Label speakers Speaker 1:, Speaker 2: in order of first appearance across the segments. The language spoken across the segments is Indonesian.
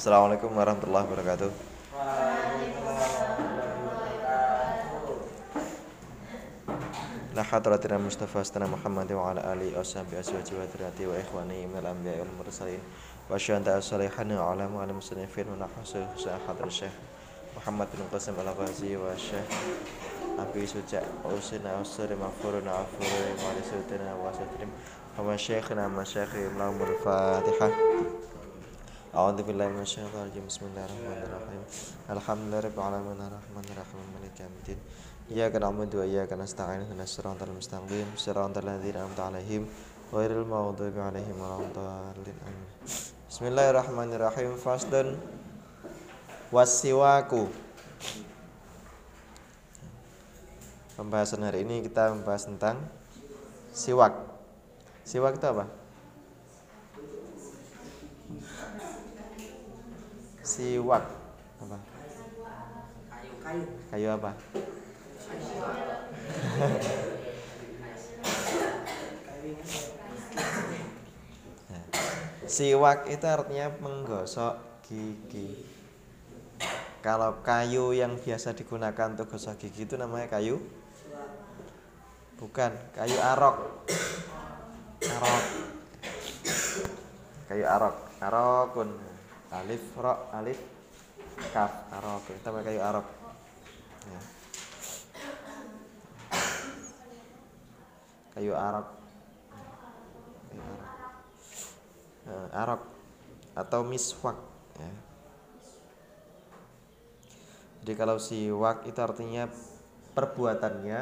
Speaker 1: Assalamualaikum warahmatullahi wabarakatuh. La hadratina Mustafa Astana Muhammad wa ala alihi wa sahbihi aswaji wa tirati wa ikhwani minal anbiya wal mursalin. Wa syuhada salihin wa ala mu'alim musnifin wa nahsu sa hadrat Syekh Muhammad bin Qasim al-Ghazi wa Syekh Abi Suja usina usri mafurun afuri wa li sultina wa sutrim wa masyayikhina masyayikhim lahumul fatihah A'udzu billahi minasyaitonir rajim. Bismillahirrahmanirrahim. Alhamdulillahi rabbil alamin arrahmanir rahim maliki yaumiddin. Iyyaka na'budu wa iyyaka nasta'in ihdinas siratal mustaqim. Siratal ladzina an'amta 'alaihim ghairil maghdubi 'alaihim waladdallin. Amin. Bismillahirrahmanirrahim. Fasdun wasiwaku. Pembahasan hari ini kita membahas tentang siwak. Siwak itu apa? Siwak apa?
Speaker 2: kayu
Speaker 1: apa? Siwak itu artinya menggosok gigi. Kalau kayu yang biasa digunakan untuk gosok gigi itu namanya kayu bukan kayu arok. Arok. Kayu arok. Arokun. Alif ro alif kaf arok. Itu namanya kayu arok. Ya. Kayu arok. Kayu arok. Eh, arok atau miswak ya. Jadi kalau siwak itu artinya perbuatannya,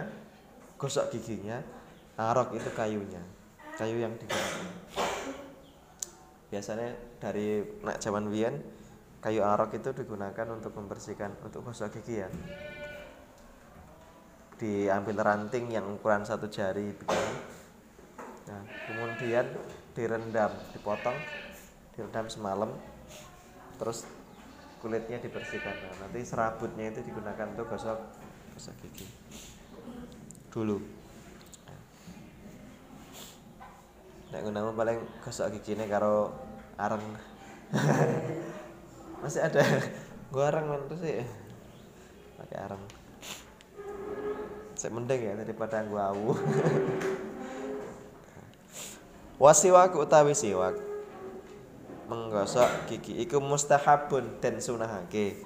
Speaker 1: gosok giginya, arok itu kayunya, kayu yang digunakan. Biasanya dari nak zaman Wian, kayu arok itu digunakan untuk membersihkan, untuk gosok gigi ya. Diambil ranting yang ukuran satu jari begini. Nah, kemudian direndam, dipotong, direndam semalam, terus kulitnya dibersihkan nah, nanti serabutnya itu digunakan untuk gosok gosok gigi dulu Nek gunamu paling gosok gigi ini karo areng masih ada. Gua areng men terus sih pakai areng saya mending ya daripada gua awu wasiwak utawi siwak. Menggosok gigi iku mustahabun dan sunahake.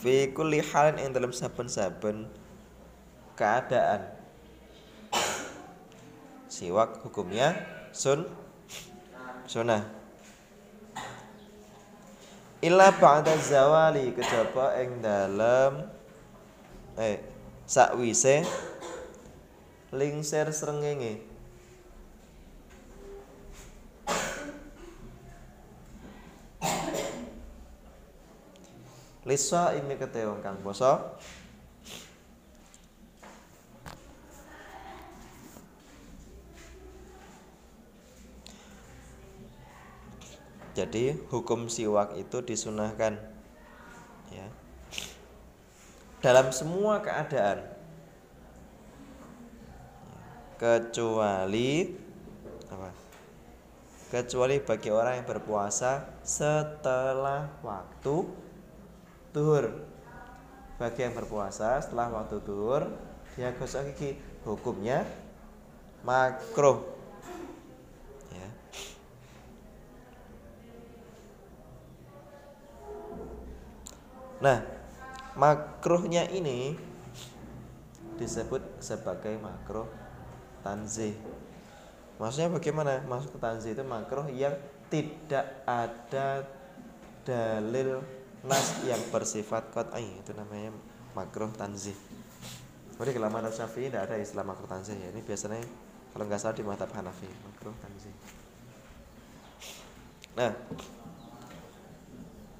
Speaker 1: Fi kulli halin ing dalam saben-saben keadaan siwak hukumnya sun sunah illa ba'da zawali kejaba ing dalem eh sakwise lingser srengenge. Lisa ini ketewong kang poso Jadi hukum siwak itu disunahkan ya. Dalam semua keadaan kecuali apa? Kecuali bagi orang yang berpuasa setelah waktu duhur bagi yang berpuasa setelah waktu duhur dia gosok gigi hukumnya makruh nah makruhnya ini disebut sebagai makruh tanzih maksudnya bagaimana maksud tanzih itu makruh yang tidak ada dalil nas yang bersifat qat'i itu namanya makruh tanzih. Jadi kalau madhab Syafi'i tidak ada istilah makruh tanzih ya. Ini biasanya kalau nggak salah di madhab Hanafi makruh tanzih. Nah,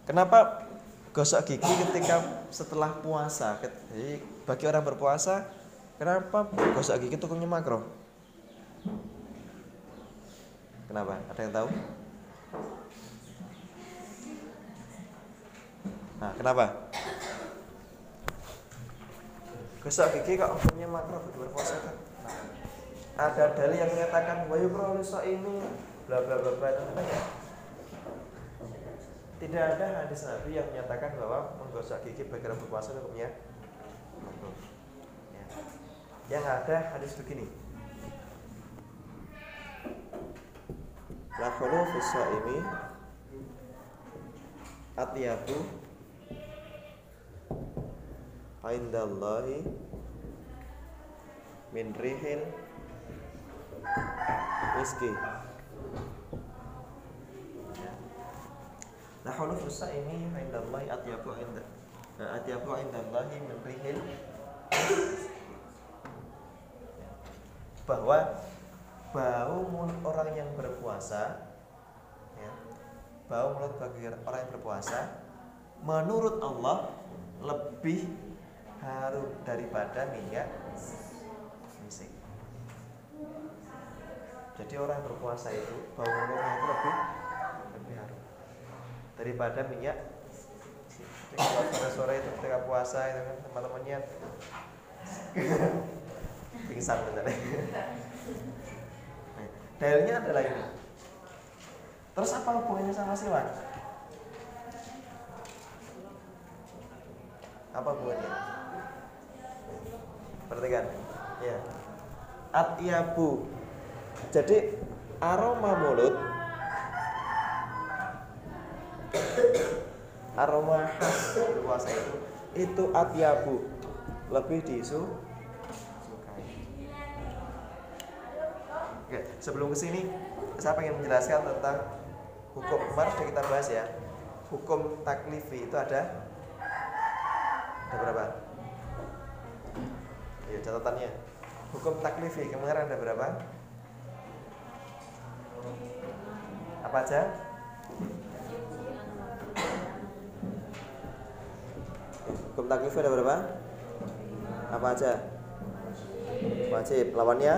Speaker 1: kenapa gosok gigi ketika setelah puasa? Jadi bagi orang berpuasa, kenapa gosok gigi itu hukumnya makruh? Kenapa? Ada yang tahu? Nah, kenapa? Gosok gigi kok hukumnya makruh bagi berpuasa kan? Ada dalil yang menyatakan wa yukra ini bla bla bla bla tidak ada hadis Nabi yang menyatakan bahwa menggosok gigi orang berpuasa hukumnya. Ya. Yang ada hadis begini. La khulu fi shaimi atyabu indallahi min rihil miski Fi shaimi indallahi atyabu inda atyabu indallahi min rihil bahwa bau mulut orang yang berpuasa ya, bau mulut bagi orang yang berpuasa menurut Allah lebih harum daripada minyak misik. Jadi orang yang berpuasa itu bau mulutnya itu lebih daripada minyak sore-sore itu ketika puasa itu kan teman-temannya pingsan. Nah, dalilnya adalah ini. Terus apa hubungannya sama siwak? Apa hubungannya? Perhatikan. Ya. Atyabu. Jadi aroma mulut aroma khas puasa itu itu atyabu lebih disu. Oke, sebelum ke sini saya pengen menjelaskan tentang hukum kemarin sudah kita bahas ya. Hukum taklifi itu ada ada berapa? Ya catatannya. Hukum taklifi kemarin ada berapa? Apa aja? Hukum taklif ada berapa? Apa aja? Wajib. Lawannya?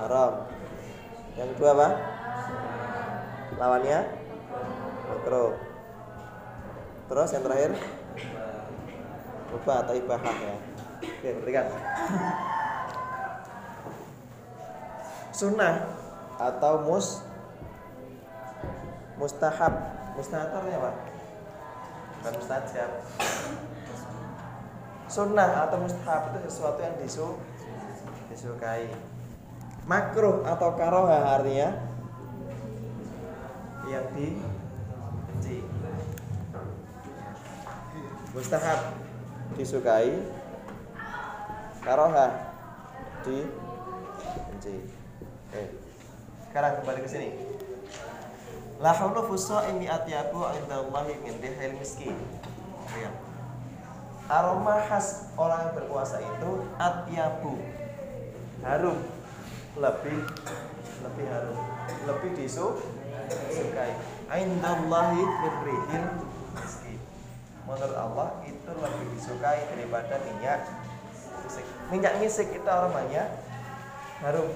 Speaker 1: Haram. Yang kedua apa? Lawannya? Makro. Terus yang terakhir? Mubah atau ibahah ya. Oke, perhatikan. Sunnah atau mus mustahab. Mustahab artinya apa? Bukan mustajab sunnah atau mustahab itu sesuatu yang disu disukai. Makruh atau karoha artinya? Yang dibenci mustahab disukai. Karoha dibenci oke sekarang kembali ke sini La haulu fusaimi atyabu indallahi min rihil miskin. Ya. Aroma khas orang yang berpuasa itu atyabu. Harum. Lebih lebih harum. Lebih disukai. Indallahi min rihil miskin. Menurut Allah itu lebih disukai daripada minyak misik. Minyak misik itu aromanya harum.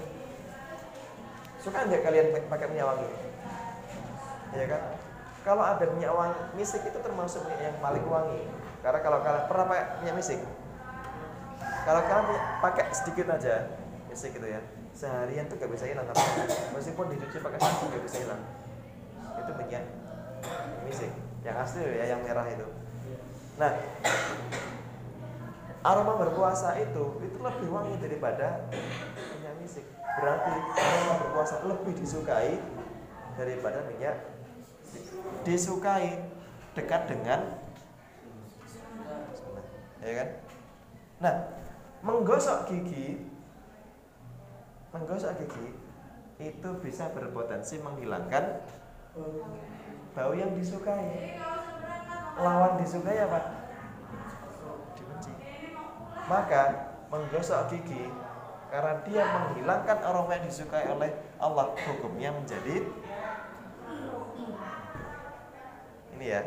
Speaker 1: Suka nggak kalian pakai minyak wangi? Ya kan? Kalau ada minyak wangi misik itu termasuk minyak yang paling wangi. Karena kalau kalian pernah pakai minyak misik? Kalau kalian pakai sedikit aja misik gitu ya. Seharian tuh gak bisa hilang meskipun dicuci pakai sabun gak bisa hilang. Itu minyak misik. Yang asli ya yang merah itu. Nah aroma berpuasa itu itu lebih wangi daripada minyak misik. Berarti aroma berpuasa lebih disukai daripada minyak disukai dekat dengan ya kan? Nah menggosok gigi menggosok gigi itu bisa berpotensi menghilangkan bau yang disukai. Lawan disukai apa? Dibenci. Maka menggosok gigi karena dia menghilangkan aroma yang disukai oleh Allah hukumnya menjadi ini ya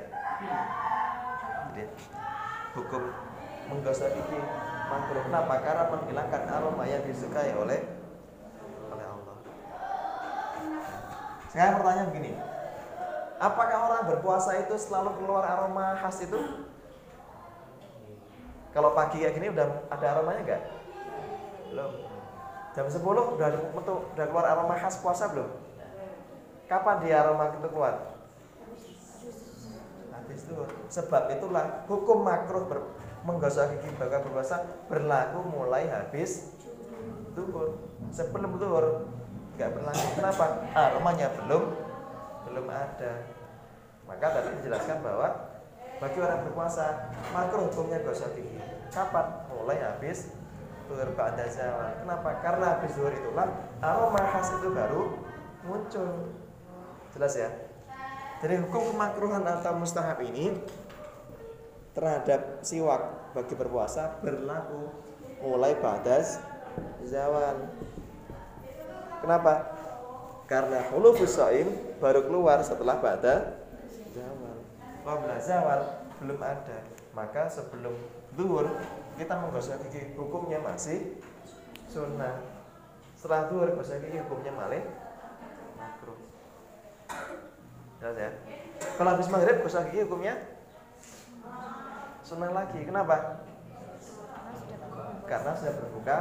Speaker 1: jadi hukum menggosok gigi makruh. Kenapa? Karena menghilangkan aroma yang disukai oleh oleh Allah. Sekarang pertanyaan begini. Apakah orang berpuasa itu selalu keluar aroma khas itu? Kalau pagi kayak gini udah ada aromanya enggak belum. Jam 10 udah udah keluar aroma khas puasa belum? Kapan dia aroma itu keluar habis itu sebab itulah hukum makruh ber, menggosok gigi bakal berpuasa berlaku mulai habis tuhur sebelum tuhur nggak berlaku. Kenapa? Aromanya belum belum ada. Maka tadi dijelaskan bahwa bagi orang berpuasa makruh hukumnya gosok gigi. Kapan? Mulai habis tuhur pada zawal kenapa? Karena habis tuhur itulah aroma khas itu baru muncul. Jelas ya jadi hukum kemakruhan atau mustahab ini terhadap siwak bagi berpuasa berlaku mulai badas zawal. Kenapa? Karena hulufus shaim baru keluar setelah pada zawal. Qabla zawal belum ada. Maka sebelum zuhur kita menggosok gigi hukumnya masih sunnah. Setelah zuhur gosok gigi hukumnya malah makruh. Jelas ya? Kalau habis maghrib gosok gigi hukumnya sunnah lagi. Kenapa? Karena sudah berbuka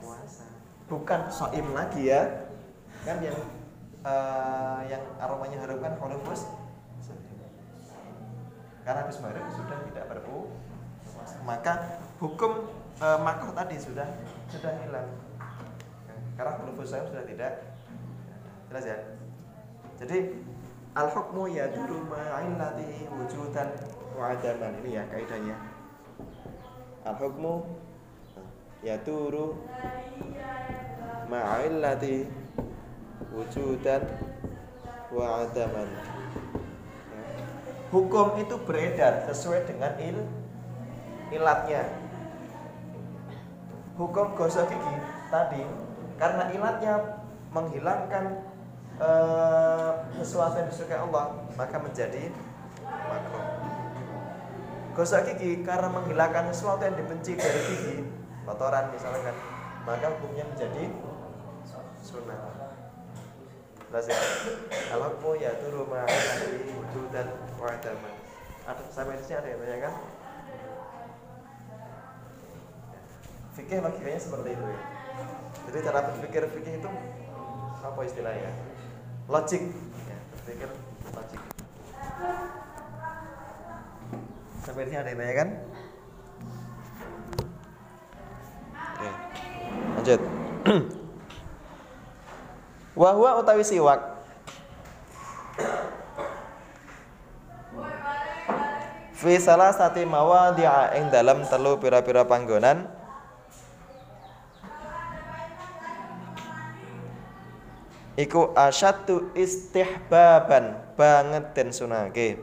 Speaker 1: puasa. Bukan soim lagi ya. Kan yang uh, yang aromanya harum kan holofus. Karena habis maghrib sudah tidak berpuasa. Maka hukum uh, makruh tadi sudah sudah hilang. Karena holofus saya sudah tidak jelas ya. Jadi al hukmu yaduru ma'illati wujudan wa adaman ini ya kaidahnya. Al hukmu yaduru ma'illati wujudan wa adaman. Ya. Hukum itu beredar sesuai dengan il ilatnya. Hukum gosok gigi tadi karena ilatnya menghilangkan uh, sesuatu yang disukai Allah maka menjadi makruh. Gosok gigi karena menghilangkan sesuatu yang dibenci dari gigi, kotoran misalkan, maka hukumnya menjadi sunnah. Jelas ya? Al-hukmu ya turu ma'ali wujudan wa adaman. Ada sampai di sini ada yang tanya kan? Fikih logikanya seperti itu ya. Jadi cara berpikir fikih itu apa istilahnya? Logik. Ya, berpikir logik. Sampai sini ada yang tanya kan? Oke. Lanjut. Wahwa utawi siwak Fi salah sati mawadhi'a ing dalam telu pira-pira panggonan Iku asyatu istihbaban banget den sunake.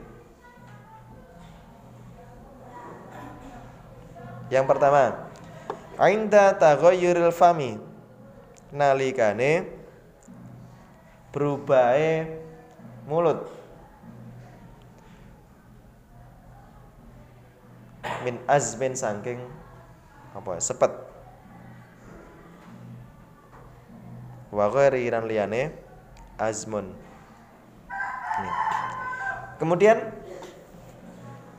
Speaker 1: Yang pertama, Ainda taghayyuril fami nalikane berubahe mulut min azmin saking apa sepet wa ghairi lan liyane azmun. Kemudian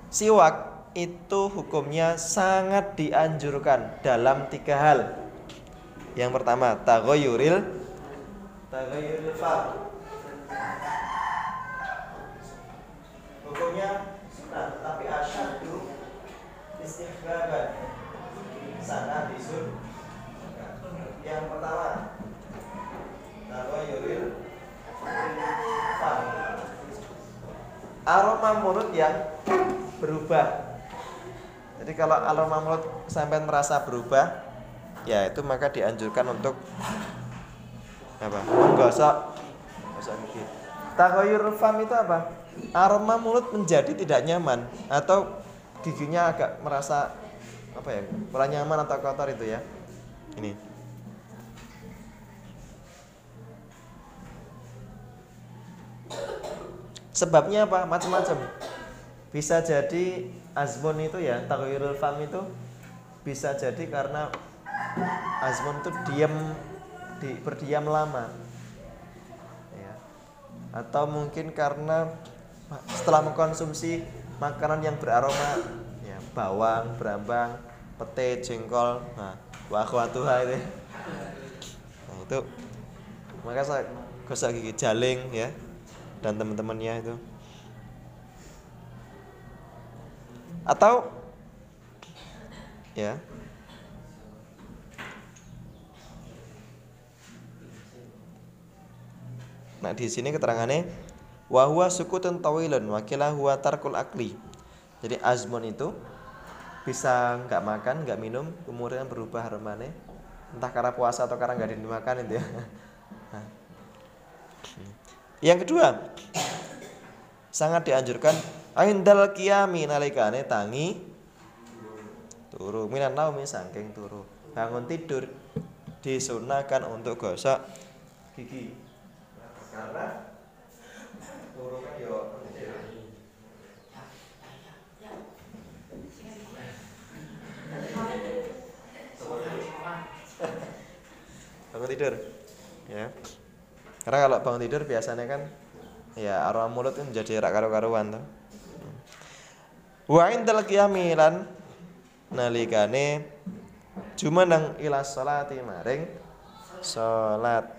Speaker 1: siwak itu hukumnya sangat dianjurkan dalam tiga hal. Yang pertama taghayyuril fa aroma mulut yang berubah. Jadi kalau aroma mulut sampai merasa berubah ya itu maka dianjurkan untuk apa? Menggosok. Gosok gigi takoyur fam itu apa? Aroma mulut menjadi tidak nyaman atau giginya agak merasa apa ya kurang nyaman atau kotor itu ya. Ini sebabnya apa macam-macam bisa jadi azmun itu ya takoyurul fam itu bisa jadi karena azmun itu diam di berdiam lama ya. atau mungkin karena setelah mengkonsumsi makanan yang beraroma ya, bawang, berambang, pete, jengkol, nah, wakwatuha itu. itu maka saya gosok gigi jaling ya dan teman-temannya itu atau ya Nah di sini keterangannya wahwa sukutun tawilun wakilah huwa tarkul akli. Jadi azmun itu bisa nggak makan, nggak minum, kemudian berubah remane, entah karena puasa atau karena nggak dimakan itu ya. Yang kedua, sangat dianjurkan aindal qiyami nalikane tangi turu. Minan naumi saking turu. Bangun tidur disunahkan untuk gosok gigi. Karena turu yo bangun tidur ya karena kalau bangun tidur biasanya kan ya aroma mulut kan menjadi rak karu-karuan tuh. Wa indal qiyamilan nalikane jumeneng ila sholati maring salat.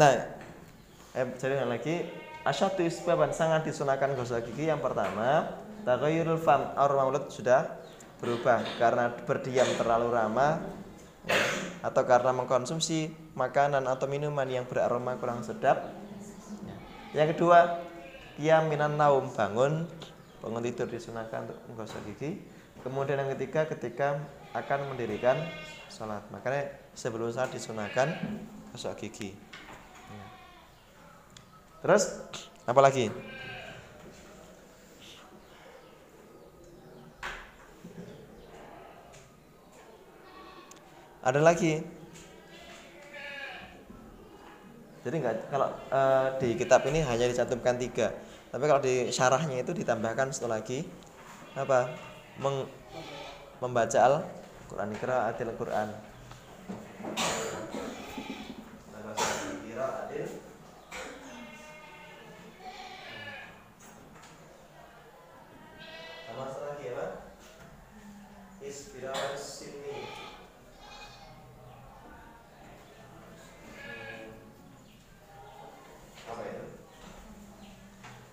Speaker 1: Nah, eh, jadi lagi asyatu isbaban sangat disunahkan gosok gigi yang pertama tagayurul fam aroma mulut sudah berubah karena berdiam terlalu lama ya, atau karena mengkonsumsi makanan atau minuman yang beraroma kurang sedap ya. yang kedua kiam minan naum bangun. Bangun tidur disunahkan untuk menggosok gigi. Kemudian yang ketiga ketika akan mendirikan sholat. Makanya sebelum saat disunahkan gosok gigi. Terus? Apa lagi? Ada lagi? Jadi enggak kalau uh, di kitab ini hanya dicantumkan tiga. Tapi kalau di syarahnya itu ditambahkan satu lagi. Apa? Meng, membaca al Quran adil Quran sama lagi apa Isbirawas sini apa itu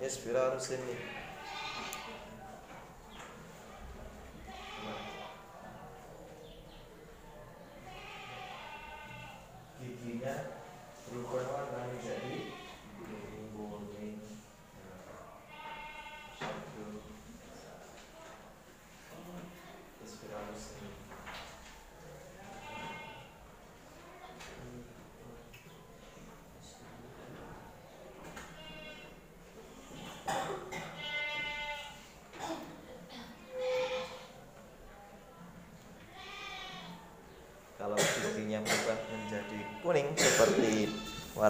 Speaker 1: Isbirawas sini. Giginya berubah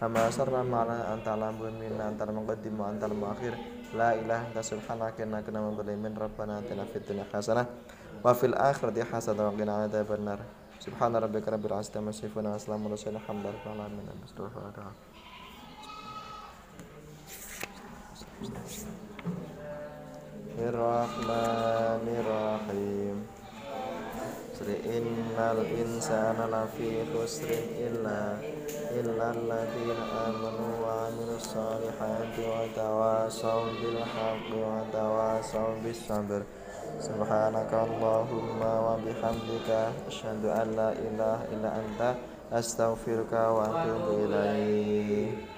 Speaker 1: Amma sarra ma'ala anta alamun minna anta al-muqaddim La ilah anta subhanaka inna kunna mudhalimin Rabbana atina fid dunya hasanah wa fil akhirati hasanah wa qina adzaban nar Subhana rabbika rabbil izzati amma yasifun wa salamun ala mursalin alhamdulillahi alamin astaghfirullah Bismillahirrahmanirrahim innal insana lafi khusri illa illa alladhina amanu wa 'amilus salihati wa tawasaw bil wa tawasaw bil sabr. Subhanakallahumma wa bihamdika ashadu an la ilaha illa anta astaghfiruka wa atubu ilaih